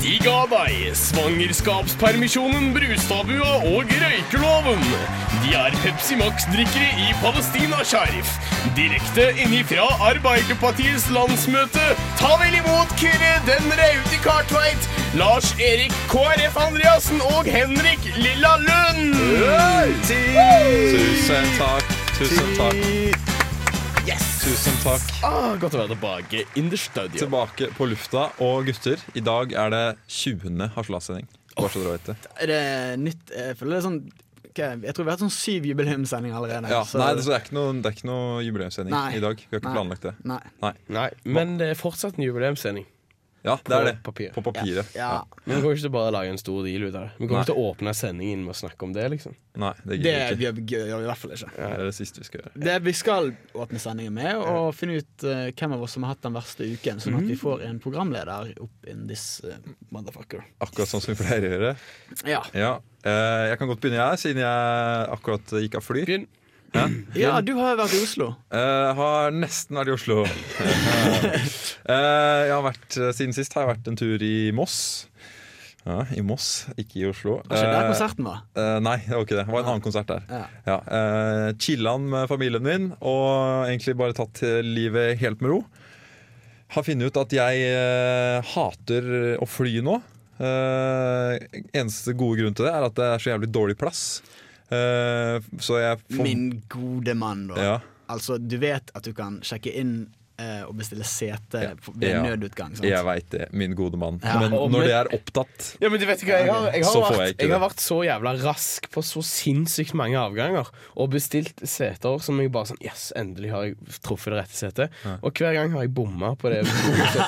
De ga deg svangerskapspermisjonen, Brustadbua og røykeloven. De er Pepsi Max-drikkere i Palestina Sheriff. Direkte innifra Arbeiderpartiets landsmøte. Ta vel imot Kyrre den raude Kartveit, Lars Erik KrF Andreassen og Henrik Lilla Lund. Tusen takk. Tusen takk. Tusen takk. Ah, godt å være tilbake in the studio. Tilbake på lufta. Og gutter, i dag er det 20. harselassending. Bare så dere vet det. Er det nytt? Jeg føler det er sånn Jeg tror vi har hatt sånn syv jubileumssendinger allerede. Ja, så- nei, det, er ikke noe, det ikke noe jubileumssending Nei. i dag. Vi har ikke Nei. planlagt det. Nei. Nei, men det er fortsatt en jubileumssending. Ja, det er det. På papir. På papiret. Ja. Men vi kommer ikke til å bare lage en stor deal ut av det. Vi kommer ikke til å åpne sendingen med å snakke om det. liksom Nei, det Det vi gjør ikke. vi gjør vi i hvert fall ikke. Det er det siste vi skal gjøre. Det vi skal åpne sendingen med, og finne ut uh, hvem av oss som har hatt den verste uken, sånn at vi får en programleder opp in this uh, motherfucker. Akkurat sånn som vi pleier å gjøre. Ja. Ja, Uh, Jeg kan godt begynne, jeg, siden jeg akkurat gikk av fly. Begynn. Ja, du har vært i Oslo. Jeg har nesten vært i Oslo. Eh, jeg har vært, siden sist har jeg vært en tur i Moss. Ja, I Moss, ikke i Oslo. Var ikke der Eh, konserten var? eh, nei, det var ikke det. Det var en annen konsert der. Ja. Ja, eh, Chillan med familien min og egentlig bare tatt livet helt med ro. Har funnet ut at jeg eh, hater å fly nå. Eh, eneste gode grunn til det er at det er så jævlig dårlig plass. Eh, så jeg får Min gode mann, da. Ja. Altså, du vet at du kan sjekke inn eh, og bestille sete på- ved Ja. nødutgang. Sant? Jeg veit det, min gode mann. Ja, Men når men- det er opptatt Ja, men du vet ikke, jeg har, jeg har, Så får jeg vært, det. jeg har vært så jævla rask på så sinnssykt mange avganger og bestilt seter som jeg bare sånn Yes, endelig har jeg truffet det rette setet. Og hver gang har jeg bomma på det.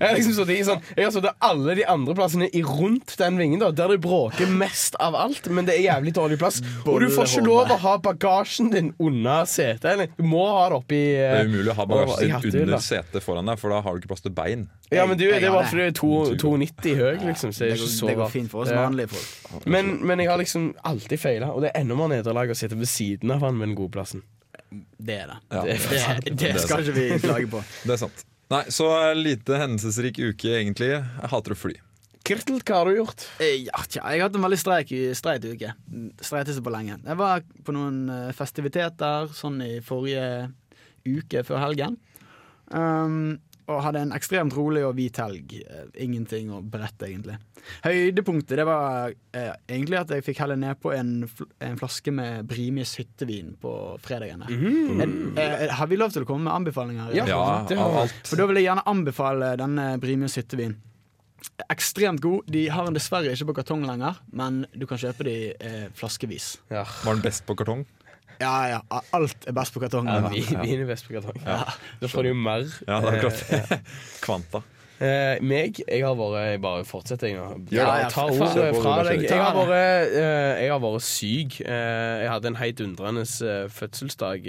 Jeg har liksom sittet i sånn Jeg har sittet alle de andre plassene i rundt den vingen, da der det bråker mest av alt, men det er jævlig dårlig plass. Og du får ikke lov å ha bagasjen din under setet. Eller? Du må ha det oppi Det er umulig å ha bagasjen sin. Under setet foran deg, for da har du ikke plass til bein. Ja, men du, det var fordi du er 2,90 høy, liksom. Så det, går, det går fint for oss vanlige folk. Men, men jeg har liksom alltid feila, og det er enda mer nederlag å sitte ved siden av han med den gode plassen. Det er det. Ja, det, det, Det skal ikke vi klage på. Det er sant. Nei, Så lite hendelsesrik uke, egentlig. Jeg hater å fly. Kirtel, hva har du gjort? Eh, Ja, tja, jeg har hatt en veldig streit uke. Streiteste på lenge. Jeg var på noen eh, festiviteter sånn i forrige uke før helgen. Um, og hadde en ekstremt rolig og hvit helg. Eh, Ingenting å berette, egentlig. Høydepunktet det var eh, egentlig at jeg fikk helle nedpå en, fl en flaske med Brimis hyttevin på fredagene. Eh, eh, har vi lov til å komme med anbefalinger? Ja. Ja, det har alt. For da vil jeg gjerne anbefale denne Brimis hyttevin. Ekstremt god. De har den dessverre ikke på kartong lenger, men du kan kjøpe de eh, flaskevis. Ja. Var den best på kartong? Ja, ja, alt er best på kartong. Ja, Vin er best på kartong. Da får du jo mer. Ja, det er Eh, akkurat. Kvanta. Eh, meg, jeg har vært Jeg bare fortsetter, jeg nå. Ja, ja, Ta ordet fra deg. Jeg har vært, eh, jeg har vært syk. Eh, jeg hadde en heidundrende uh, fødselsdag.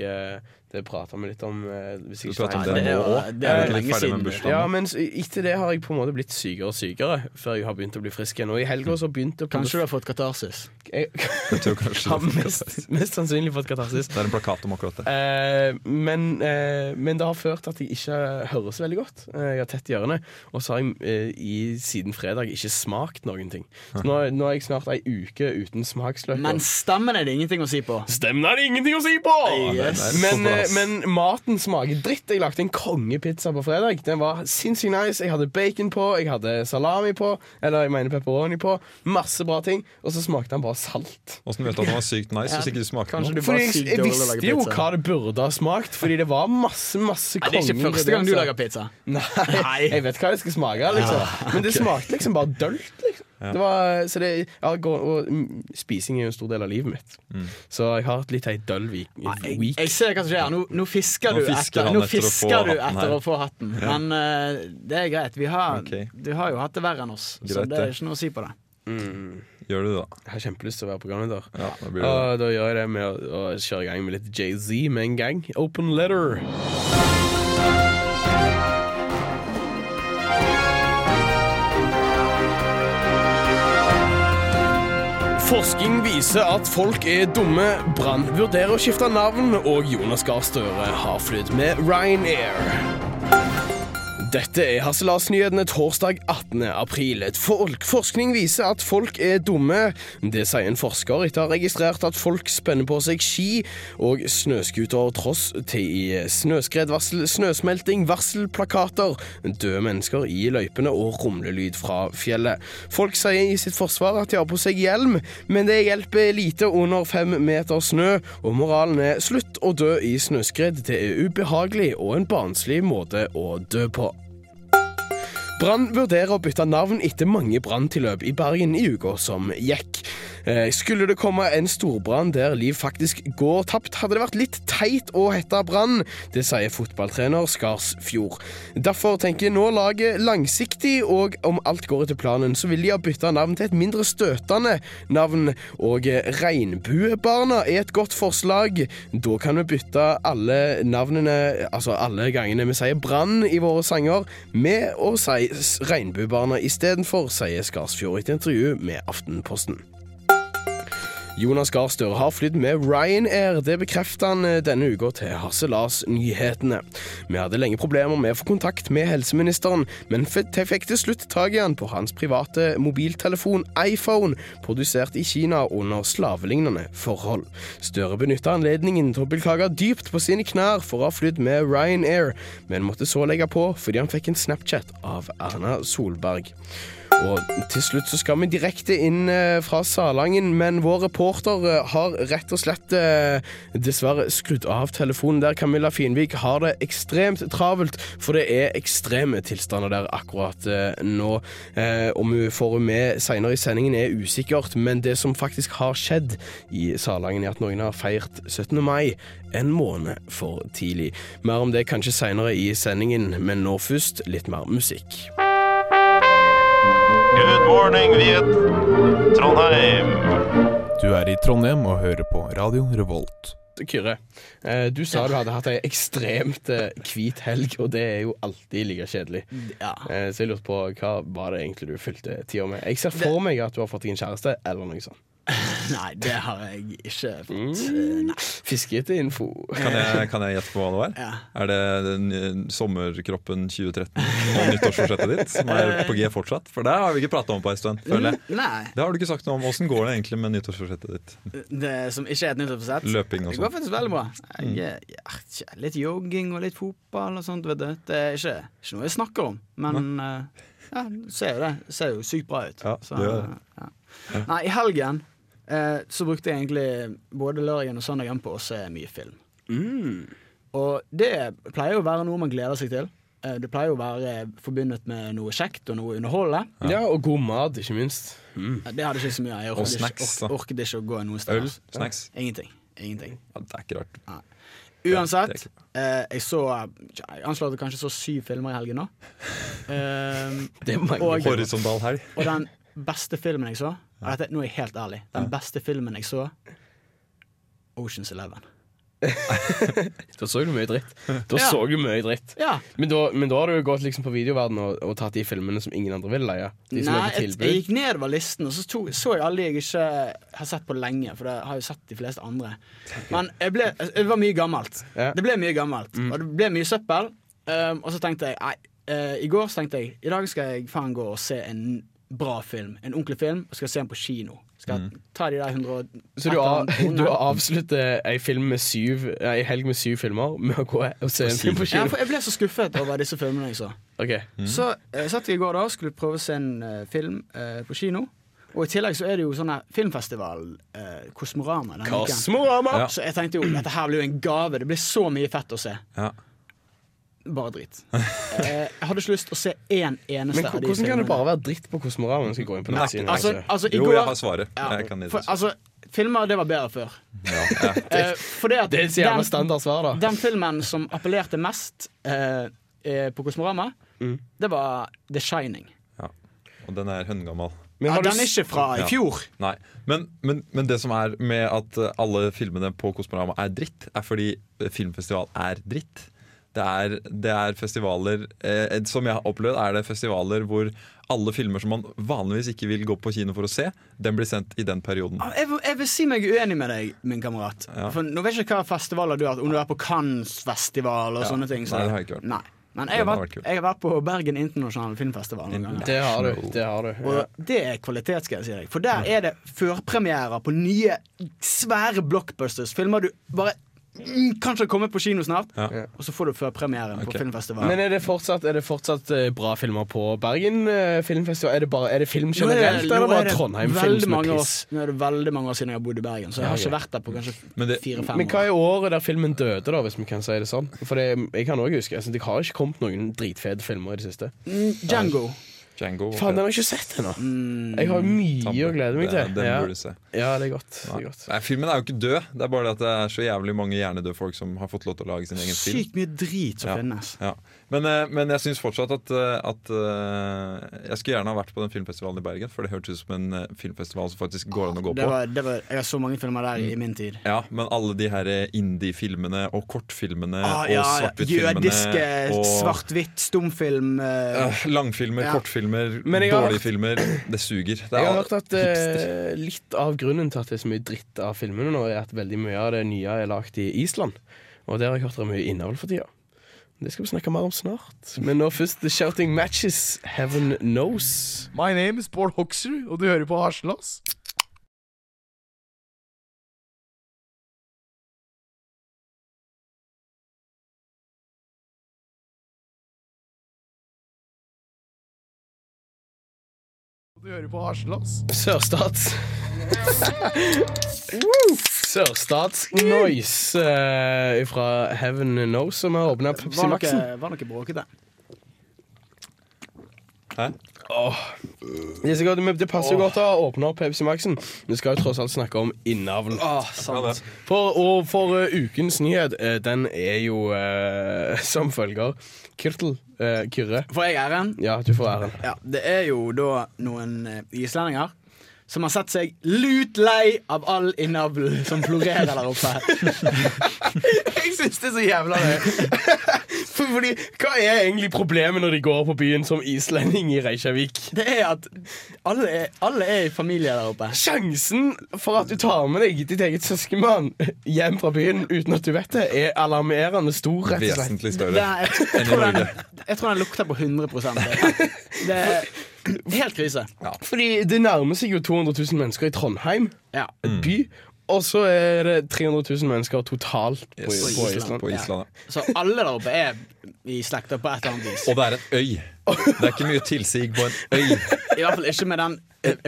Det prater vi litt om. eh, hvis jeg Du prater om det, det nå var- òg? det Er lenge siden. Ja, men etter det har jeg på en måte blitt sykere og sykere før jeg har begynt å bli frisk igjen. Og i helga så begynte Kanskje du har fått katarsis. jeg Jeg tror kanskje har mest, mest sannsynlig fått katarsis. Det er en plakat om akkurat det. Eh, men, eh, men det har ført til at jeg ikke hører så veldig godt. Eh, jeg har tett i ørene. Og så har jeg eh, i, siden fredag ikke smakt noen ting. Så nå, nå er jeg snart ei uke uten smaksløker. Men stemmen er det ingenting å si på. Stemmen er det ingenting å si på! Yes. Men, eh. Men maten smaker dritt. Jeg lagde en kongepizza på fredag. Den var sinnssykt nice. Jeg hadde bacon på, jeg hadde salami på, eller jeg mener pepperoni på. Masse bra ting. Og så smakte den bare salt. Åssen vet du at den var sykt nice hvis ikke du smaker Kanskje noe? du Fordi jeg, sykt jeg dårlig å lage visste jo pizza. hva det burde ha smakt, fordi det var masse masse Nei, det er ikke første gang du lager pizza. Nei, jeg vet hva det skal smake, liksom. Men det smakte liksom bare dølt. Liksom. Det var, så det, ja, og, mm, spising er jo en stor del av livet mitt. Så jeg har hatt litt ei døll week. Jeg, jeg ser hva som skjer. Nå, nå fisker Nå du fisker etter, nå etter å få fisker du hatten etter å få hatten. Men uh, det er greit. Vi har, okay. Du har jo hatt det verre enn oss, så det er ikke noe å si på det. Gjør du det, da? Jeg har kjempelyst til å være programleder. Ja, da det det. Og da gjør jeg det med å, å kjøre i gang med litt Jay-Z med en gang. Open letter. Forskning viser at folk er dumme. Brann vurderer å skifte navn, og Jonas Gahr Støre har flydd med Ryanair. Dette er Harselasnyhetene torsdag 18. april. Folk, forskning viser at folk er dumme. Det sier en forsker etter å ha registrert at folk spenner på seg ski og snøscooter tross til snøskredvarsel, snøsmelting, varselplakater, døde mennesker i løypene og rumlelyd fra fjellet. Folk sier i sitt forsvar at de har på seg hjelm, men det hjelper lite under fem meter snø, og moralen er slutt å dø i snøskred. Det er ubehagelig og en barnslig måte å dø på. Brann vurderer å bytte navn etter mange branntilløp i Bergen i uka som gikk. Eh, skulle det komme en storbrann der liv faktisk går tapt, hadde det vært litt teit å hete Brann. Det sier fotballtrener Skarsfjord. Derfor tenker nå laget langsiktig, og om alt går etter planen, så vil de ha bytta navn til et mindre støtende navn. Og Regnbuebarna er et godt forslag. Da kan vi bytte alle navnene, altså alle gangene vi sier Brann i våre sanger, med å si Regnbuebarna istedenfor, sier Skarsfjord i et intervju med Aftenposten. Jonas Gahr Støre har flydd med Ryanair. Det bekrefter han eh, denne uka til Harselas-nyhetene. Vi hadde lenge problemer med å få kontakt med helseministeren, men fikk til slutt tak i han på hans private mobiltelefon iPhone, produsert i Kina under slavelignende forhold. Støre benytta anledningen til å beklage dypt på sine knær for å ha flydd med Ryanair, men måtte så legge på fordi han fikk en Snapchat av Erna Solberg. Og til slutt så skal vi direkte inn eh, fra Salangen, men vår reporter eh, har rett og slett eh, dessverre skrudd av telefonen der. Camilla Finvik har det ekstremt travelt, for det er ekstreme tilstander der akkurat nå. Om hun får henne med seinere i sendingen er usikkert, men det som faktisk har skjedd i Salangen, er at noen har feirt 17. mai en måned for tidlig. Mer om det kanskje seinere i sendingen, men nå først litt mer musikk. Good morning, Viet. Trondheim. Du er i Trondheim og hører på Radio Revolt. Kyrre, eh, du sa du hadde hatt ei ekstremt eh, hvit helg, og det er jo alltid like kjedelig. Ja. Eh, så jeg lurte på hva var det egentlig du fylte tida med? Jeg ser for meg at du har fått deg en kjæreste, eller noe sånt. Nei, det har jeg ikke fått. Mm. Nei. Fiskete info. Kan jeg, kan jeg gjette på hva det var? Ja. Er det den, eh, sommerkroppen 2013 og nyttårsforsettet ditt som er på G fortsatt? For det har vi ikke prata om på en stund, føler jeg. Mm, Nei. Det har du ikke sagt noe om. Åssen går det egentlig med nyttårsforsettet ditt? Det som ikke er et nyttårsforsett. Løping og Det går sånn. faktisk veldig bra. Jeg, jeg, tja, litt jogging og litt fotball og sånt, vet du. Det er ikke, ikke noe jeg snakker om, men eh, ja, det ser jo det. Det ser jo sykt bra ut. Ja, Så, det gjør det. ja. Nei, i helgen eh, så brukte jeg egentlig både lørdagen og søndagen på å se mye film. Mm. Og det pleier jo å være noe man gleder seg til. Eh, Det pleier jo å være forbundet med noe kjekt og noe underholdende. Ja, og god mat, ikke minst. Mm. Det hadde ikke så mye. Jeg Og orket, snacks, ikke, ork, orket ikke å gå noe Øl? sted. Snacks? Ingenting. Ingenting. Ja, det er ikke rart. Uansett, er ikke- eh, jeg så Jeg anslår at jeg kanskje så syv filmer i helgen nå. Eh, Det er mange Og- Horisontal helg. og den beste filmen jeg så og dette, Nå er jeg helt ærlig. Den beste filmen jeg så, Oceans Eleven. Da så du mye dritt. Da Ja. så du mye dritt. Ja. Men da, men da har du jo gått liksom på videoverden og, og tatt de filmene som ingen andre vil leie. De Nei, på jeg, gikk nedover listen, og så to, så jeg alle jeg ikke har sett på lenge. For det har jo sett de fleste andre. Men jeg ble, det var mye gammelt. Ja. Det ble mye gammelt, og det ble mye søppel. Um, og så tenkte jeg nei, uh, I går så tenkte jeg I dag skal jeg faen gå og se en bra film. En ordentlig film. Og skal se den på kino. Skal ta de der 100 Så du, av, du avslutter ei, film med syv, ei helg med syv filmer med å gå og se en film på Ja, kino? for jeg ble så skuffet over disse filmene jeg så. Ok, Så jeg satt i går da og skulle prøve å se en uh, film uh, på kino. Og i tillegg så er det jo sånn filmfestival, eh, Kosmorama. Kosmorama! Ja. Så jeg tenkte jo dette her blir jo en gave. Det blir så mye fett å se. Ja. Bare dritt. Eh, jeg hadde ikke lyst til å se én eneste Men av de hvordan kan det bare være dritt på Kosmorama? Skal gå inn på Nei, nettsiden. altså, altså. altså, Jo, jeg har svaret. Ja, Jeg kan det. for, altså, filmer, det var bedre før. Ja, ja. Eh, Det er et jævla den, standard svar, da. den filmen som appellerte mest eh, eh, på Kosmorama, Mm. det var The Shining. Ja. Og den er høngammal. Men Ja, den er ikke fra i Ja. fjor. Nei, men, men, men det som er med at eh, alle filmene på Kosmorama er dritt, er fordi eh, filmfestival er dritt. Det er, det er festivaler eh, Som jeg har opplevd, er det festivaler hvor alle filmer som man vanligvis ikke vil gå på kino for å se, den blir sendt i den perioden. Ah, Jeg, jeg vil si meg uenig med deg, min kamerat. Ja. For Nå vet jeg ikke hva festivaler du har Om du er på Cannes-festival og Ja. sånne ting. Så. Nei, det har jeg ikke vært. Nei. Men jeg har, vært jeg har vært på Bergen internasjonale filmfestival noen ganger. Det har du. Det har du. Ja. Og det er kvalitet, skal jeg si deg. For der er det førpremierer på nye, svære blockbusters. Filmer du bare mm, kanskje kommer på kino snart, Ja. og så får du førpremieren okay. på filmfestivalen. Men er det fortsatt, er det fortsatt eh, bra filmer på Bergen eh, filmfestival? Er det, bare, er det film er generelt, eller er bare Trondheim-film som er piss? Nå er det veldig mange år siden jeg har bodd i Bergen, så jeg har ikke vært der på kanskje fire-fem Men hva er året der filmen døde, da, hvis vi kan si det sånn? For det, jeg kan også huske altså, Det har ikke kommet noen dritfete filmer i det siste. Mm, Django. Django. Faen, den har jeg ikke sett ennå. Mm, Jeg har mye å glede meg til. Den, den Ja, burde du se. ja det er godt. Det er godt. Nei, filmen er jo ikke død. Det er bare det at det er så jævlig mange hjernedøde folk som har fått lov til å lage sin egen film. sykt mye drit som Ja. finnes. Ja. Men, eh, men jeg syns fortsatt at, eh, at eh, Jeg skulle gjerne ha vært på den filmfestivalen i Bergen, for det hørtes ut som en filmfestival som faktisk går an å gå Det på. var, det var, jeg har så mange filmer der i min tid. Ja, Men alle de her indie-filmene og kortfilmene Ah, og ja, svart-hvitt-filmene Jødiske, svart-hvitt, stumfilm uh, langfilmer, Ja. kortfilmer, Men jeg har dårlige hørt- filmer. Det suger. Det Jeg har hørt at eh, litt av grunnen til at det er så mye dritt av filmene nå, er at veldig mye av det nye er lagd i Island. Og der har jeg hørt det er mye innhold for tida. Det skal vi snakke mer om snart. Men nå først The Shouting Matches, Heaven Knows. My name is Bård Hoksrud, og du hører på Harselas. Du hører på Harselas. Sørstats. Sørstats Noise eh, fra Heaven Knows, som har åpna Pepsi var, Maxen. noe, var noe bråkete. Hæ? Det, er så godt, men det passer jo godt å åpne opp Pepsi Maxen. Vi skal jo tross alt snakke om innavl. sant. For, og for uh, ukens nyhet, uh, den er jo uh, som følger. Kyrtel. Kyrre. Får jeg æren? Ja, du får æren. Ja, det er jo da noen islendinger som har sett seg lut lei av all innavl som florerer der oppe. Jeg er så jævla det. Fordi, hva er egentlig problemet når de går på byen som islending i Reykjavik? Det er at alle er, alle er i familie der oppe. Sjansen for at du tar med deg ditt eget søskenbarn hjem fra byen uten at du vet det, er alarmerende stor, rett og slett. Vesentlig større. jeg, jeg, tror den, jeg tror den lukter på 100% Det er helt krise. Fordi det nærmer seg jo 200 000 mennesker i Trondheim, Ja. by. Og så er det 300 000 mennesker totalt på, Yes. på Island. På Island, ja. Så alle der oppe er i slekta på et eller annet vis. Og det er en øy. Det er ikke mye tilsig på en øy. I hvert fall ikke med den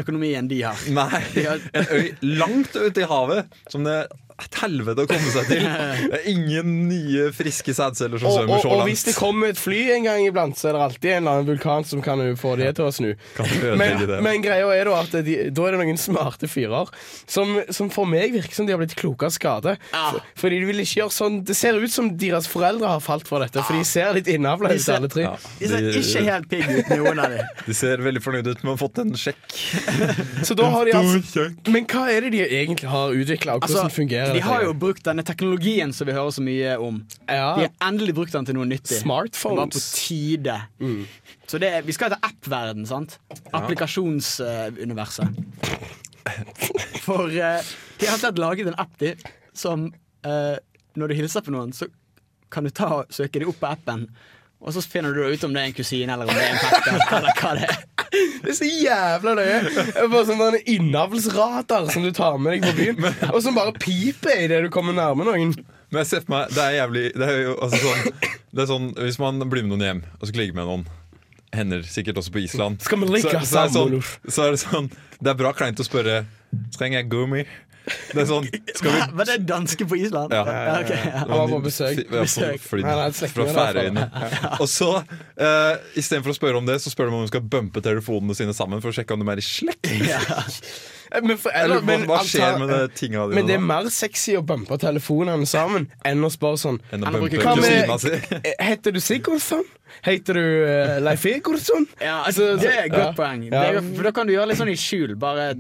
økonomien de har. Nei, en øy langt ute i havet som det er et helvete å komme seg til. Det er ingen nye, friske sædceller som Og, svømmer så langt. og hvis det kommer et fly en gang iblant, så er det alltid en eller annen vulkan som kan få det til å snu. Men, men greia er da at de, da er det noen smarte fyrer som, som for meg virker som de har blitt kloke av skade. Ja. For, fordi de vil ikke gjøre sånn Det ser ut som deres foreldre har falt for dette, for de ser litt innavla De ut, ser- alle tre. Ja, De ser ikke helt pigg ut, noen av dem. de ser veldig fornøyde ut med å ha fått en sjekk. Så da har de altså Men hva er det de egentlig har utvikla, og hvordan Altså, fungerer de har jo brukt denne teknologien som vi hører så mye om. De har endelig brukt den til noe nyttig. Det var på Smartphones. Mm. Så det vi skal til app-verden, sant? Applikasjonsuniverset. For uh, de har sett laget en app de, som uh, Når du hilser på noen, så kan du ta og søke dem opp på appen. Og så finner du ut om det er en kusine eller om det er en fetter. Eller hva det er. Det er så jævla løye. Bare sånn innavlsradar som du tar med deg på byen, og som bare piper idet du kommer nærme noen. Men jeg ser på meg, det er jævlig Det er jo altså sånn, det er sånn Hvis man blir med noen hjem og skal ligge med noen Hender sikkert også på Island Skal vi ligge så, så, er det sånn, så er det sånn Det er bra kleint å spørre Trenger jeg gummi? Det er sånn Skal vi Var det danske på Island? Ja. ok, ja. Han var på besøk. Ja, på Besøk. flydd Han hadde slektninger fra derfra. Færøyene. Og så, uh, istedenfor å spørre om det, så spør de om de skal bumpe telefonene sine sammen for å sjekke om de er i slekt. Men, for, Eller eller, hva, hva skjer antar- med det tinga dine Men det er da? mer sexy å bumpe telefonene sammen enn å spørre sånn Enn å bumpe bruker- Hva med- kusina si? eh, Heter du Sigurdsson? Heter du uh, Leif Egordsson? Ja, Altså, det er et godt ja. poeng. Ja. Det er, for da kan du gjøre litt sånn i skjul. Bare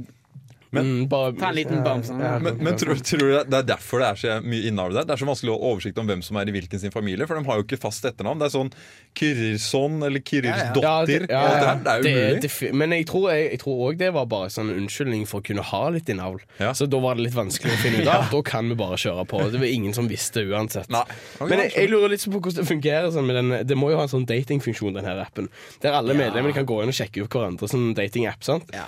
Mm, bare, Ta en liten bams, sånn. Ja. Men, men tror, tror du det er derfor det er så mye innavl der? Det er så vanskelig å ha oversikt om hvem som er i hvilken sin familie, for de har jo ikke fast etternavn. Det er sånn Kyrirsson eller Kyrirsdotter. Ja, det, ja, det ja. Det er Det er umulig. men jeg tror, jeg, jeg tror også det var bare sånn unnskyldning for å kunne ha litt innavl. Ja. Så da var det litt vanskelig å finne ut av. Da kan vi bare kjøre på. Det var ingen som visste uansett. Nei. Men jeg, jeg lurer litt på hvordan det fungerer. Sånn, med den, det må jo ha en sånn datingfunksjon, den her appen. Der alle medlemmene kan gå inn og sjekke ut hverandre. som datingapp, sant? Ja.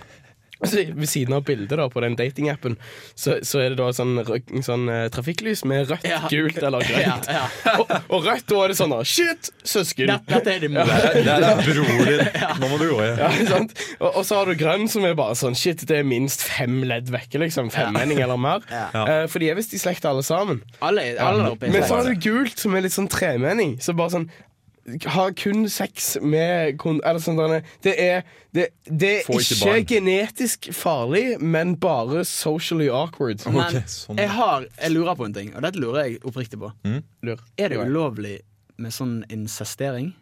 Altså, ved siden av bildet da, på den datingappen, så, så er det da sånn, sånn eh, trafikklys med rødt, Ja. gult eller grønt. Ja, ja. Og, og rødt, da er det sånn da, Shit! Søsken! Dette, dette er det mor. Det er, det er bror din. Nå må du gå hjem. Og, og så har du grønn, som er bare sånn Shit, det er minst fem ledd vekke, liksom. Femmenning eller mer. Ja. Eh, for de er visst i slekt, alle sammen. Alle, alle Men så har du gult, som er litt sånn tremenning. Så bare sånn har kun sex med Eller sånn der, Det er, det, det er ikke ikke, genetisk farlig, men bare socially awkward. Men okay, sånn. jeg, har, jeg lurer på en ting, og dette lurer jeg oppriktig på. Lur. Er det ulovlig med sånn incestering?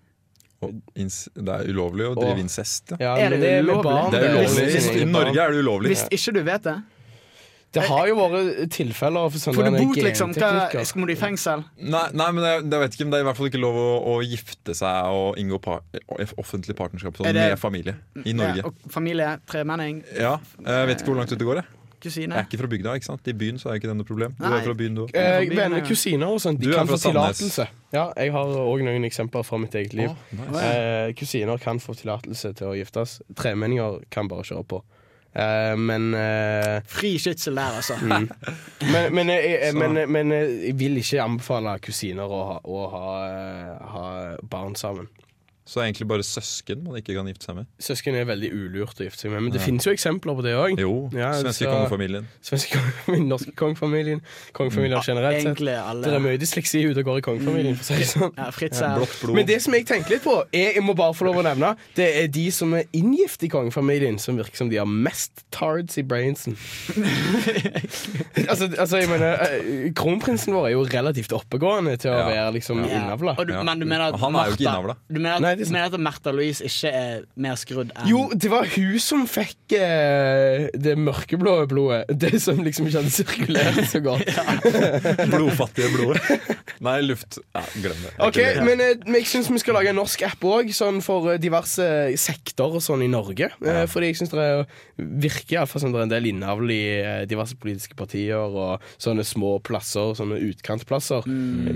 Og ins- Det er ulovlig å drive incest. Ja. Ja, Er det det er ulovlig? Det er det ulovlig. I Norge er det ulovlig. Hvis ikke du vet det, Det har jo vært tilfeller for sånne får du bot, liksom? Hva, skal du i fengsel? Nei, nei, men jeg, jeg vet ikke, men det er i hvert fall ikke lov å, å gifte seg og inngå par, offentlig partnerskap sånn, det- med familie i Norge. Ja, og familie, tremenning, Ja, Jeg vet ikke hvor langt ut det går. Jeg. kusine. jeg er ikke fra bygda. ikke sant? I byen så er ikke det noe problem. Du Nei. er fra byen, du òg. Eh, kusiner og sånt, de kan få tillatelse. Ja, jeg har òg noen eksempler fra mitt eget liv. nice. Eh, kusiner kan få tillatelse til å giftes. Tremenninger kan bare kjøre på. Eh, men, eh, Fri skytsel der, altså. men, men, jeg, jeg, men, men jeg vil ikke anbefale kusiner å ha, å ha, eh, ha barn sammen. Så det er egentlig bare søsken man ikke kan gifte seg med. Søsken er veldig ulurt å gifte seg med, men det finnes jo eksempler på det òg. Jo, Ja, svenske så- kongefamilien. Svenske kongefamilien, norske kongefamilien, kongefamilier generelt sett. Det er mye dysleksi ute og går i kongefamilien. For seg, sånn. Ja, Fritz er Blått blod. Men det som jeg tenker litt på, er, jeg må bare få lov å nevne, det er de som er inngift i kongefamilien, som virker som de har mest tards i brainsen. altså, altså, jeg mener, eh, Kronprinsen vår er jo relativt oppegående til å Ja. være liksom Ja. innavla. Du, Men du mener at Han er jo ikke innavla. Du mener at, Du mener at Märtha Louise ikke er mer skrudd enn Jo, det var hun som fikk eh, det mørkeblå blodet. Det som liksom ikke hadde sirkulert så godt. Blodfattige blodet. Nei, luft. Ja, glem det. Ok, Men eh, men jeg syns vi skal lage en norsk app òg, sånn for eh, diverse sekter og sånn i Norge. Eh, Fordi jeg syns det er, virker iallfall som det er en del innavl i eh, diverse politiske partier og sånne små plasser, sånne utkantplasser.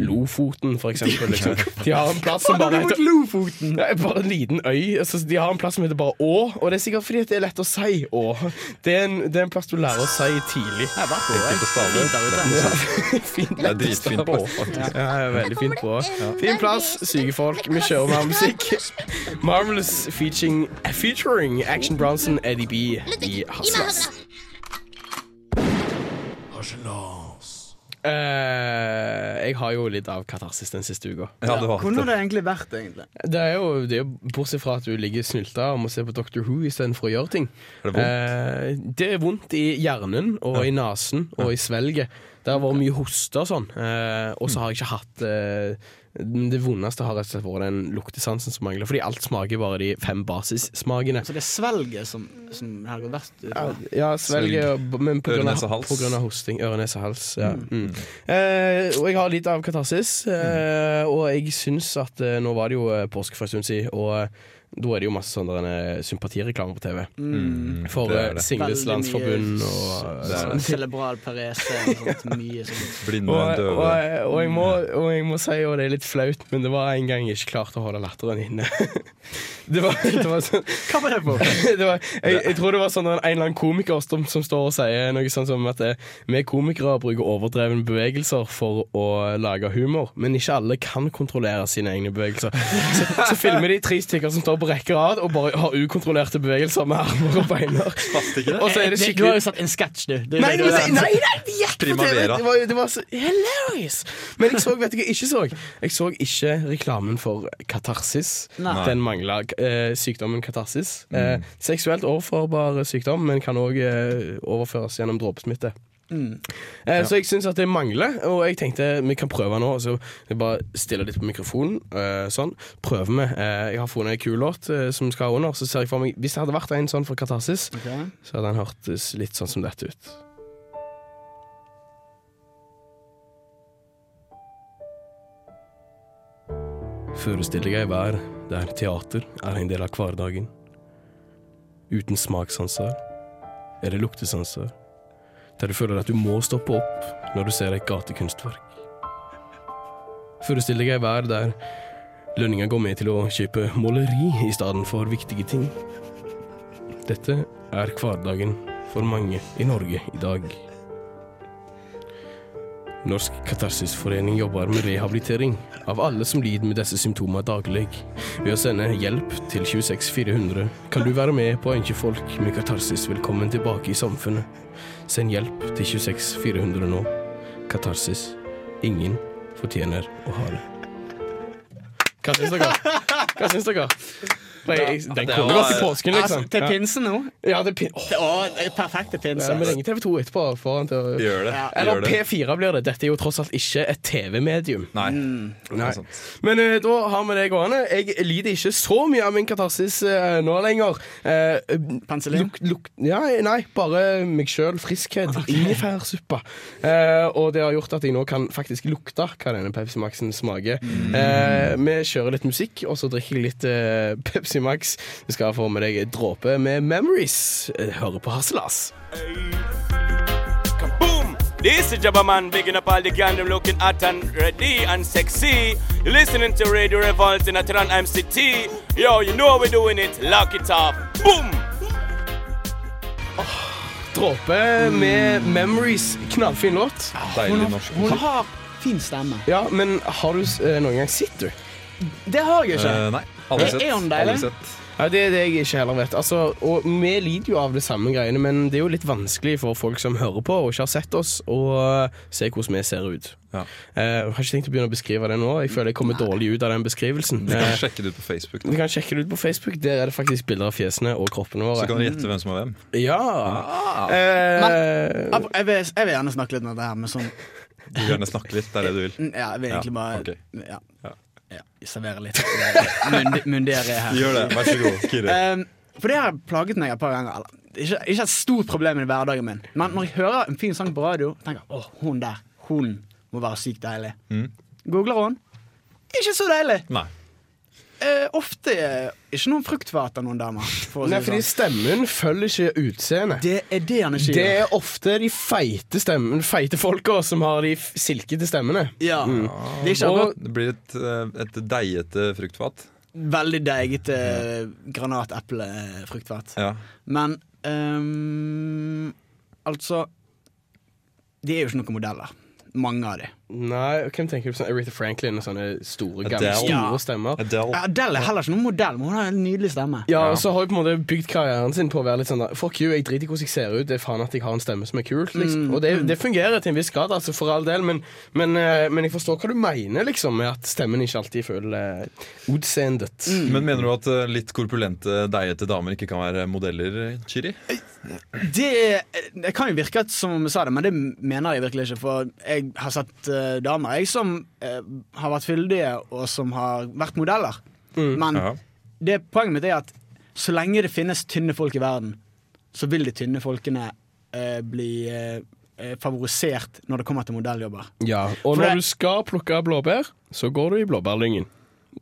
Lofoten, for eksempel. Liksom. De har en plass som bare heter Lofoten! det er bare en liten øy. Altså, de har en plass som heter bare Å, og det er sikkert fordi at det er lett å si Å. Det er en, det er en plass du lærer å si tidlig. Jeg har vært på Fint å stave. Fint, Det er dritfint på Å, faktisk. Ja, er veldig fint på. Fin plass, syke folk. Vi kjører mer musikk. Marvelous featuring, featuring Action Bronson, Eddie B i Haslas. Eh, jeg har jo litt av katarsis den siste uka. Ja, det har det egentlig vært, egentlig? Det er jo, det er jo Bortsett fra at du ligger snylta og må se på Doctor Who istedenfor å gjøre ting. Er det vondt? Eh, det er vondt i hjernen og i nesen og i svelget. Det har vært mye hoste og sånn. Eh, og så har jeg ikke hatt eh, Det vondeste har rett og slett vært den luktesansen som mangler. Fordi alt smaker bare de fem basissmakene. Så det er svelget som, som har gått verst ut? Ja, ja svelget, men på grunn, av, på grunn av hosting. Øre, nese, hals. Ja. Mm. Eh, og jeg har litt av katarsis. Eh, og jeg syns at eh, Nå var det jo eh, påske for en stund siden, og da er det jo masse sånne sympatireklame på TV. Mm, For det er eh, det. Singles Landsforbund mye og Det sånn. Cerebral parese og sånt. Mye sånt. Blinde, Og, og, og, jeg må, og jeg må si, og det er litt flaut, men det var en gang jeg ikke klarte å holde latteren inne. Det var, det var sånn Hva var det for? det var, jeg, jeg tror det var sånn en eller annen komiker som, som står og sier noe sånn som at eh, vi komikere bruker overdrevne bevegelser for å lage humor, men ikke alle kan kontrollere sine egne bevegelser. Så, så filmer de tre stykker som står på rekke og rad og bare har ukontrollerte bevegelser med armer og beiner. Og så er det Du har jo satt en sketsj, du. Det nei, Nei, var, nei, nei, det gikk på TV! Det var, det var så hilarious! Men jeg så, vet du hva jeg ikke så? Jeg så ikke reklamen for katarsis. Nei. Den mangla eh, sykdommen katarsis. Eh, seksuelt overførbar sykdom, men kan òg eh, overføres gjennom dråpesmitte. Eh, Så jeg syns at det mangler, og jeg tenkte vi kan prøve nå. Så jeg bare stiller litt på mikrofonen. eh, sånn. Prøver vi. Eh, jeg har funnet en kul låt eh, som skal under. Så ser jeg for meg Hvis det hadde vært en sånn for Katarsis, okay. så hadde den hørtes litt sånn som dette ut. Forestill deg ei vær der teater er en del av hverdagen. Uten smakssanser eller luktesanser. Der du føler at du må stoppe opp når du ser et gatekunstverk. Forestill deg ei vær der lønninga går med til å kjøpe måleri i stedet for viktige ting. Dette er hverdagen for mange i Norge i dag. Norsk Katarsisforening jobber med rehabilitering av alle som lider med disse symptomene daglig. Ved å sende hjelp til 26400 kan du være med på å ønske folk med katarsis velkommen tilbake i samfunnet. Send hjelp til 26400 nå. Katarsis. Ingen fortjener å ha det. Hva syns dere? Hva syns dere? Den var- gått i påsken, liksom. til pinsen nå? Ja, det er pin er perfekt til pinse. ja, vi ringer TV 2 etterpå. For han til å Gjør det. Eller Gjør det. P4 blir det. Dette er jo tross alt ikke et TV-medium. Nei. Mm. Nei. Men uh, da har vi det gående. Jeg lider ikke så mye av min katarsis uh, nå lenger. Uh, Penicillin? luk, luk, ja, nei, bare meg sjøl. Friskhet. Ingefærsuppe. Eh, og det har gjort at jeg nå kan faktisk lukte hva denne Pepsi Max-en smaker. Eh, vi kjører litt musikk, og så drikker jeg litt Pepsi Max. Du skal få med deg en dråpe med Memories. Eh, Hører på Harselas. This is Jabba Man, bigging up all the gang, them looking hot and ready and sexy. You're listening to Radio Revolt in Atran MCT. Yo, you know how we're doing it. Lock it up. Boom! Dråpe med Memories. Knallfin låt. Deilig norsk Hun har fin stemme. Ja, men har du eh, noen gang sett, du? Det har jeg ikke. Eh, nei, aldri sett. er han deilig? Aldri sett. Ja, Det er det jeg ikke heller vet. Altså, og Vi lider jo av det samme greiene, men det er jo litt vanskelig for folk som hører på og ikke har sett oss, å se hvordan vi ser ut. Ja. Eh, har ikke tenkt å begynne å beskrive det nå. Jeg føler jeg kommer dårlig ut av den beskrivelsen. Du kan Eh, sjekke det ut på Facebook. du kan sjekke det ut på Facebook. Der er det faktisk bilder av fjesene og kroppene våre. Så kan du gjette hvem som er hvem. Ja. Eh, Jeg, jeg, vil, jeg vil gjerne snakke litt om det her med sånn Du vil gjerne snakke litt. Det er det du vil. Mm, Ja, jeg vil egentlig Ja, bare ok. ja. Ja. Ja, servere litt mundere her. Gjør det. Vær så god, Kiri. Um, for det har plaget meg et par ganger. Eller, ikke, ikke et stort problem i hverdagen min, men når jeg hører en fin sang på radio, tenker jeg åh, hun der, hun må være sykt deilig. Mm. Googler hun. Ikke så deilig. Nei. Eh, ofte eh, ikke noen fruktfat av noen damer. For nei, fordi sånn. stemmen følger ikke utseendet. Det er det han ikke Det er ofte de feite, stemmen, feite folka som har de silkete stemmene. Ja. Det er ikke Og- Det blir et, eh, et deigete fruktfat. veldig deigete granateplefruktfat. Ja. Men um, altså De er jo ikke noen modeller. Mange av de. Nei, hvem tenker du på sånn Aretha Franklin og sånne store, gamle, Adele. store stemmer? Adele. Ja, Adele er heller ikke noen modell, men hun har en nydelig stemme. Ja, Ja. og så har hun på en måte bygd karrieren sin på å være litt sånn da, Fuck you, jeg driter i hvordan jeg ser ut, det er faen at jeg har en stemme som er kult. Liksom. Mm, Og det, det fungerer til en viss grad, altså, for all del, men, men, eh, men jeg forstår hva du mener, liksom, med at stemmen ikke alltid føler uh, utseendet. Men mener du at eh, litt korpulente, deigete damer ikke kan være modeller, Chiri? Det, det kan jo virke som om jeg sa det, men det mener jeg virkelig ikke. For jeg har sett eh, damer jeg som uh, har vært fyldige, og som har vært modeller. Men Ja. det poenget mitt er at så lenge det finnes tynne folk i verden, så vil de tynne folkene uh, bli favorisert når det kommer til modelljobber. Ja, Og For når det- du skal plukke blåbær, så går du i blåbærlyngen.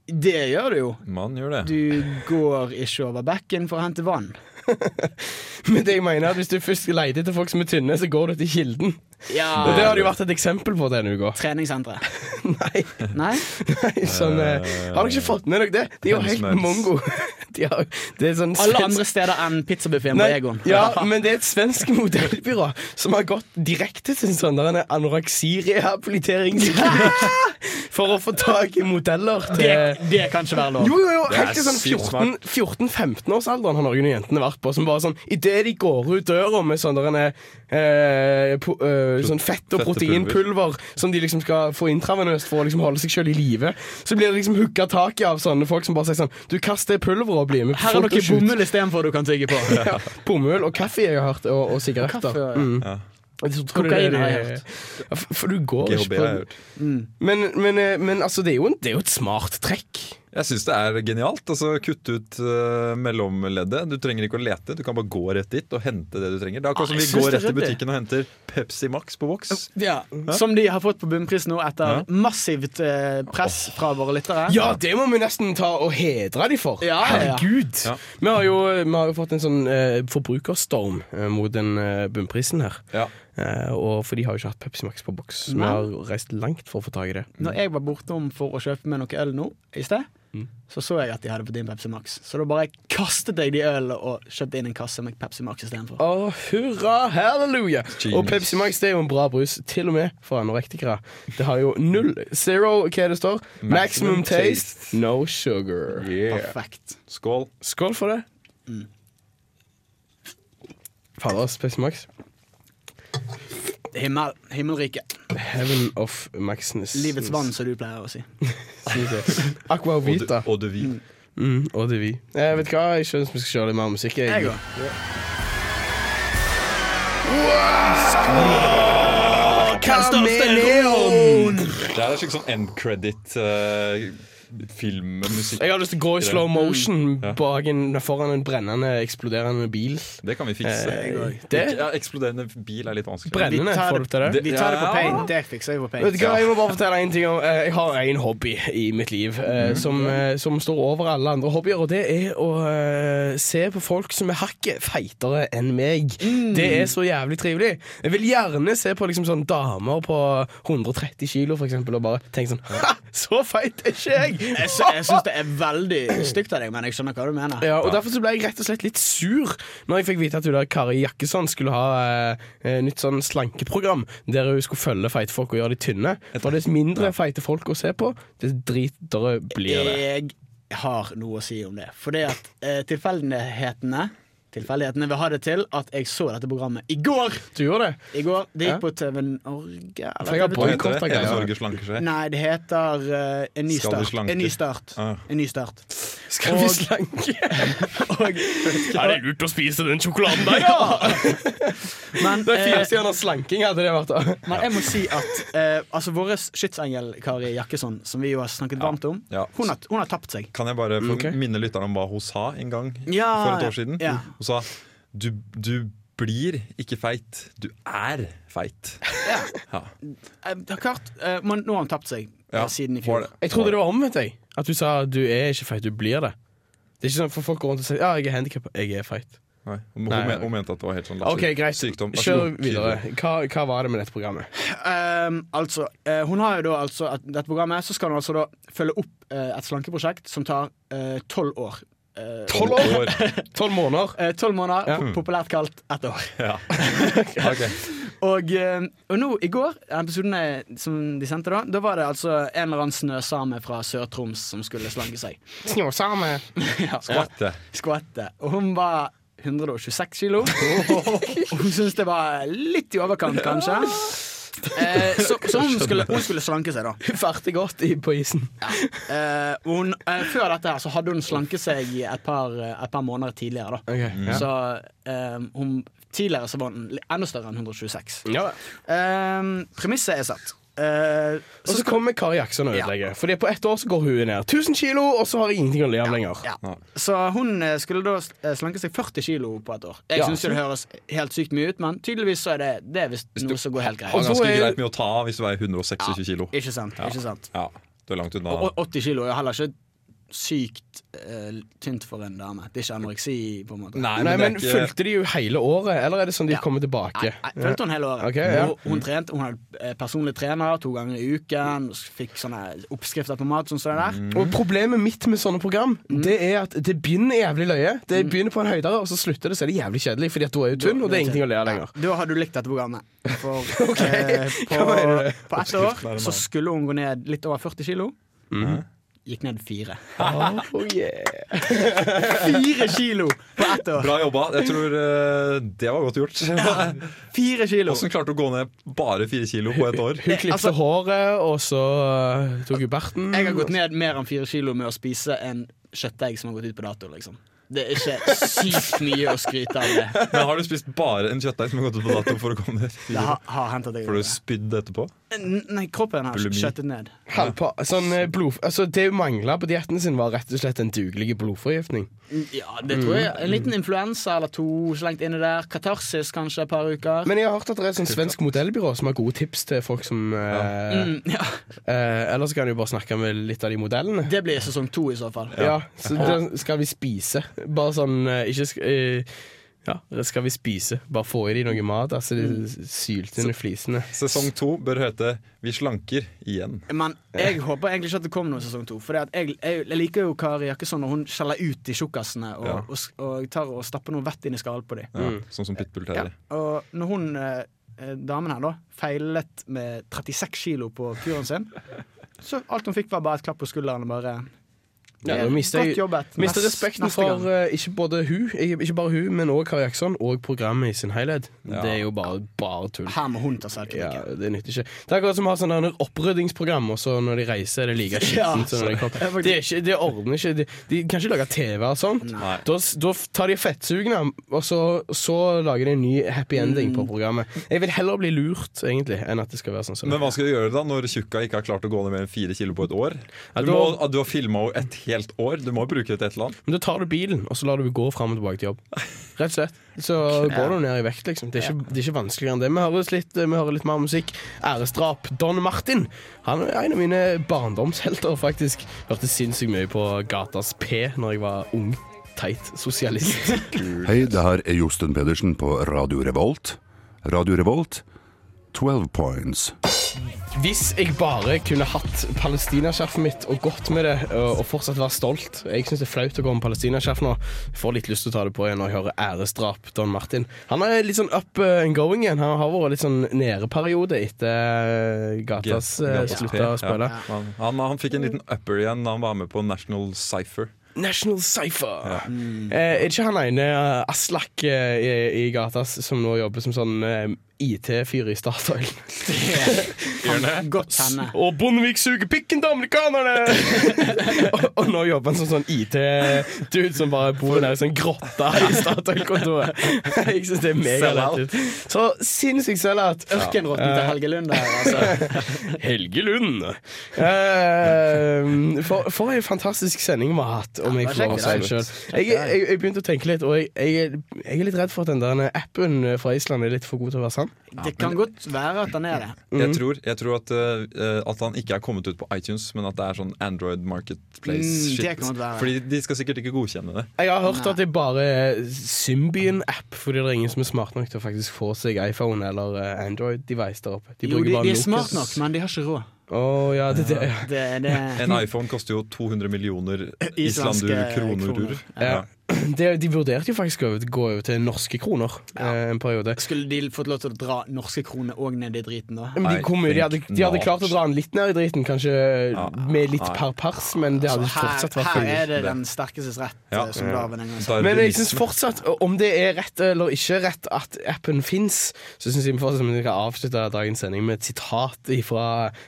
Det gjør du jo. Man gjør det. Du går ikke over bekken for å hente vann. Men det jeg mener er at hvis du først leter etter folk som er tynne, så går du til kilden. Ja. Og det har det jo vært et eksempel på denne uka. Treningssenteret. Nei, Nei? nei, sånn uh, Har dere ikke fått med dere det? De er jo helt mongo. De har, det er sånn Alle svensk- andre steder enn pizzabuffeen på Egon. Ja, men det er et svensk modellbyrå som har gått direkte til en sånn en for å få tak i modeller det, til det kan ikke være lov. jo, jo, jo, helt til sånn sykt 14 14-15-årsalderen har noen av jentene vært på. Som bare sånn Idet de går ut døra med sånn der en, eh, po, eh, sånn fett- og proteinpulver som de liksom skal få intravenøst for å liksom holde seg sjøl i live, så blir det liksom hooka tak i av sånne folk som bare sier sånn Du, kast det pulveret og bli med Her er noe bomull istedenfor du kan tygge på. Ja, bomull og kaffe jeg har hørt, og, og sigaretter. Kaffe, ja. Mm. Ja. Kokain har jeg hørt. For, du går GHB ikke på hørt. Men, men, eh, men altså, det er, jo en, det er jo et smart trekk. Jeg syns det er genialt. Altså Kutt ut uh, mellomleddet. Du trenger ikke å lete, du kan bare gå rett dit og hente det du trenger. Det er akkurat Ah, som vi går rett i butikken og henter Pepsi Max på boks. Ja, Som de har fått på bunnpris nå etter Ja. massivt uh, press fra våre lyttere. Ja, det må vi nesten ta og hedre de for. Ja. Herregud. Ja. Vi, har jo, vi har jo fått en sånn uh, forbrukerstorm mot den bunnprisen her. Ja. Eh, og for de har jo ikke hatt Pepsi Max på boks. Vi har reist langt for å få tak i det. Når jeg var bortom for å kjøpe meg noe øl nå i sted, Mm. så så jeg at de hadde fått inn Pepsi Max. Så da bare kastet jeg de ølene og kjøpte inn en kasse med Pepsi Max istedenfor. Oh, hurra, halleluja! Genius. Og Pepsi Max det er jo en bra brus, til og med for anorektikere. Det har jo null Zero, hva det står? Maximum, Maximum taste, taste. no sugar. Yeah. Perfekt. Skål. Skål for det. Fader, ass, Pepsi Max. Himmel, himmelriket. Heaven of Maxness. Livets vann, som du pleier å si. Aqua Vita. og de vi. Mm, og vi. Jeg vet hva, jeg skjønner vi skal kjøre litt mer musikk. Jeg Jeg. òg. Kameleon! Det er en slags sånn end credit uh, filmmusikk. Jeg har lyst til å gå i slow motion bak en, foran en brennende, eksploderende bil. Det kan vi fikse. Eh, det Ja, eksploderende bil er litt vanskelig. brennende, Vi tar får du til det? Vi tar det på Ja. paint. Det fikser jeg på Vet du hva, Jeg må bare fortelle en ting om eh, Jeg har en hobby i mitt liv Mhm. eh, som, eh, som står over alle andre hobbyer, og det er å eh, se på folk som er hakket feitere enn meg. Mm. Det er så jævlig trivelig. Jeg vil gjerne se på liksom sånn damer på 130 kilo, for eksempel, og bare tenke sånn Ha! Så feit er ikke jeg! Jeg, sy jeg syns det er veldig stygt av deg, men jeg skjønner hva du mener. Ja, og Derfor så ble jeg rett og slett litt sur Når jeg fikk vite at hun der Kari Jakkesson skulle ha eh, nytt sånn slankeprogram der hun skulle følge feite folk og gjøre de tynne. For dess mindre feite folk å se på, dess dritere blir det. Jeg har noe å si om det. Fordi at eh, tilfeldighetene Tilfeldighetene vil ha det til at jeg så dette programmet i går. Du gjorde det? I går, Det Ja. gikk på TV Norge eller Hva heter det? Hele. Norge slanker seg. Nei, det heter uh, En ny Skal start. En ny start. Ah. En ny start. Skal vi slanke? Og, Er det lurt å spise den sjokoladen der, ja? men, Det er fire stjerner stjerners slanking hadde det vært. da men jeg må si at uh, altså vår skytsengel Kari Jakkesson, som vi jo har snakket varmt om, Ja. hun, har, hun har tapt seg. Kan jeg bare få Ok. minne lytterne om hva hun sa en gang Ja, for et år siden? ja. Hun sa du, du blir ikke feit, du er feit. Ja. ja. er klart, eh, men nå har han tapt seg eh, Ja, siden i fjor. Jeg trodde det var omvendt. jeg At du sa du er ikke feit, du blir det. Det er ikke sånn for Folk går rundt og sier ja, jeg er handikappa, jeg er feit. Nei, hun, Nei, men- hun mente at det var helt sånn OK, greit. sykdom. Kjør videre. Hva, hva var det med dette programmet? Um, altså, eh, hun har jo da altså at dette programmet Så skal hun altså da følge opp eh, et slankeprosjekt som tar tolv år. Eh, Tolv år? Tolv måneder? eh, Tolv måneder, Ja. populært kalt ett år. Ja. Okay. Og, eh, og nå, i går, episodene som de sendte da, da var det altså en eller annen snøsame fra Sør-Troms som skulle slanke seg. Snøsame! ja. Skvatte. Skvatte. Og hun var 126 kilo. Og hun syntes det var litt i overkant, kanskje. Eh, så så hun, skulle, hun skulle slanke seg, da. Hun farte godt i, på isen. Eh, hun, eh, før dette her så hadde hun slanket seg et par, et par måneder tidligere. da okay. ja. Så eh, hun, tidligere så var hun enda større enn 126. Ja. Premisset er satt. Eh, Og så kommer Kari Jackson og ødelegger. Fordi på ett år så går hun ned 1000 kilo, og så har jeg ingenting å le av lenger. ja. Så hun eh, skulle da eh, slanke seg 40 kilo på et år. Jeg Ja. synes det høres helt sykt mye ut, men tydeligvis så er det, det er visst noe som går helt greit. Og ganske er- greit med å ta av hvis du veier 126 kilo. Ikke sant. Ikke sant. Ja, du er langt unna. Og 80 kilo er heller ikke sykt uh, tynt for en dame. Det er ikke anoreksi, på en måte. Nei, Nei, men men er ikke Fulgte de jo hele året, eller er det sånn de Ja. kommer tilbake? Nei, nei, fulgte hun hele året. Okay, ja. hun, hun, trente, hun hadde eh, personlig trener to ganger i uken. Fikk sånne oppskrifter på mat. Sånn sånn der. Mm. Og Problemet mitt med sånne program Det er at det begynner jævlig løye. Det begynner på en høydere, og så slutter det, så er det jævlig kjedelig. Fordi at du er jo tynn, og det er ingenting å le av lenger. Da har du likt dette programmet. For eh, på, på ett år så skulle hun gå ned litt over 40 kilo. Gikk ned fire. Oh, yeah. Fire kilo på ett år! Bra jobba. Jeg tror uh, det var godt gjort. Fire kilo! Hvordan klarte du å gå ned bare fire kilo på et år? Hun klipte Altså- håret, og så uh, tok hun berten. Jeg har gått ned mer enn fire kilo med å spise en kjøttegg som har gått ut på dato. liksom Det er ikke sykt mye å skryte av det. Men har du spist bare en kjøttdeig som har gått ut på dato for å komme ned? Det har, har hentet deg Får du spydd etterpå? N- Nei, kroppen har Bulimi. skjøttet ned. Halvpa, sånn, eh, blod, altså, det hun mangla på dietten sin, var rett og slett en dugelig blodforgiftning. Ja, det tror jeg. En liten influensa eller to så langt inni der. Katarsis kanskje et par uker. Men jeg har hørt at det er et sånt svensk modellbyrå som har gode tips til folk som eh, Mm, ja. eh, Ellers kan du bare snakke med litt av de modellene. Det blir sesong to i så fall. Ja, så da skal vi spise. Bare sånn eh, Ikke sk eh, Ja, det skal vi spise. Bare få i de noe mat. Altså de under flisene. Sesong to bør hete 'Vi slanker igjen'. Men jeg håper egentlig ikke at det kommer noen sesong to. For jeg, jeg, jeg liker jo Kari Jakkesson når hun skjeller ut de tjukkasene og, Ja. og, og tar og stapper noe vett inn i skallen på dem. Ja, Sånn som Pitbull Ja. Og når hun eh, eh, damen her da feilet med 36 kilo på kuren sin, så alt hun fikk, var bare et klapp på skulderen og bare Ja, nå mister Godt jobbet. Mister respekten neste for eh, ikke, både hun, ikke bare hun, men òg Kari Jackson og programmet i sin helhet. Ja. Det er jo bare, bare tull. Her må hun ta Ja, det nytter ikke. Det er akkurat som å ha sånn oppryddingsprogram, og så når de reiser, er det like skittent som når de kommer. Det, er ikke, det ordner ikke. De, de kan ikke lage TV og sånt. Da, da tar de fettsugene, og så, så lager de en ny happy ending på programmet. Jeg vil heller bli lurt, egentlig, enn at det skal være sånn som Men hva skal du gjøre da når tjukka ikke har klart å gå ned mer enn fire kilo på et år? Ja, Du, da- må, du har filma et helt år. Du må bruke det til et eller annet. Men da tar du bilen, og så lar du gå fram og tilbake til jobb. Rett og slett. Så går du ned i vekt, liksom. Det er ikke, det er ikke vanskeligere enn det. Vi hører litt, vi hører litt mer musikk. Æresdrap. Don Martin. Han er en av mine barndomshelter, faktisk. Hørte sinnssykt mye på Gatas P når jeg var ung. Teit sosialist. Hei, det her er Josten Pedersen på Radio Revolt. Radio Revolt, 12 points. Hvis jeg bare kunne hatt palestinaskjerfet mitt og gått med det, og og fortsatt være stolt Jeg syns det er flaut å gå med palestinaskjerf nå. Jeg får litt lyst til å ta det på igjen når jeg hører æresdrap Don Martin. Han er litt sånn up uh, and going igjen. Han har vært litt sånn nedeperiode etter uh, Gatas uh, slutta å spille. Ja. Han, han, han fikk en liten upper igjen da han var med på National Cypher. National Cypher. Eh, er ikke han ene Aslak eh, i, i Gatas som nå jobber som sånn eh, IT-fyr i Statoil? Og Bondevik suger pikken til amerikanerne! og, og nå jobber han som sånn IT-dude som bare bor der i sånn grotte i Statoil-kontoret. Jeg syns det er megalættis. Så sinnssykt sellout. Ørkenrotten til Helge Lund der, altså. Helge Lund. Eh, for, for en fantastisk sending vi har hatt, om jeg får si det sjøl. Jeg, jeg, jeg begynte å tenke litt, og jeg, jeg, jeg er litt redd for at den der appen fra Island er litt for god til å være sann. Det kan godt være at han er det. Mm. Jeg tror, jeg tror at, uh, at han ikke er kommet ut på iTunes, men at det er sånn Android Mm, Marketplace-shit. være. Fordi de skal sikkert ikke godkjenne det. Jeg har hørt at det bare er Symbian-app, fordi det er ingen som er smart nok til å faktisk få seg iPhone eller eh, Android-device der oppe. De Jo, de, bare de er smart nok, men de har ikke råd. Å ja, det, det, ja. Det, det, En iPhone koster jo 200 millioner Islandske kroner. kroner. Ja. Det, de vurderte jo faktisk å gå over til norske kroner eh, en periode. Skulle de fått lov til å dra norske kroner òg ned i driten, da? Men de, kom, de, hadde, de hadde klart å dra den litt ned i driten, kanskje med litt per pers, men det hadde Så fortsatt her, vært her er det den sterkestes rett, Ja. eh, som Darwin en gang sa. Men jeg synes fortsatt, om det er rett eller ikke rett at appen fins, så syns jeg vi fortsatt vi kan avslutte dagens sending med et sitat fra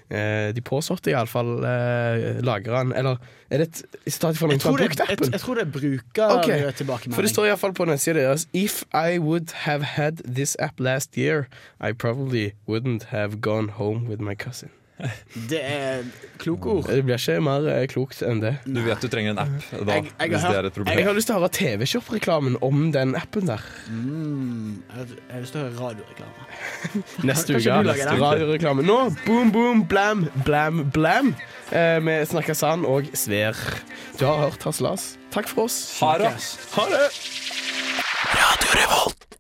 eh, de påståtte, iallfall eh, lagrene. Eller er det et sitat fra noen som har brukt jeg, appen? jeg tror det bruker okay. tilbakemelding. For det står iallfall på nettsida deres If I would have had this app last year, I probably wouldn't have gone home with my cousin. Det er kloke ord. Det blir ikke mer eh, klokt enn det. Du vet du trenger en app da, Jeg- jeg har hvis det er et problem. Jeg har lyst til å høre TV-Shop-reklamen om den appen der. Mm, jeg jeg har lyst til å høre radioreklame. Neste uke. Radioreklame. Nå, boom, boom, blam, blam, blam. Eh, vi snakker sann og sver. Du har hørt Hasselas. Takk for oss. Ha det! Ha det! Radio Revolt.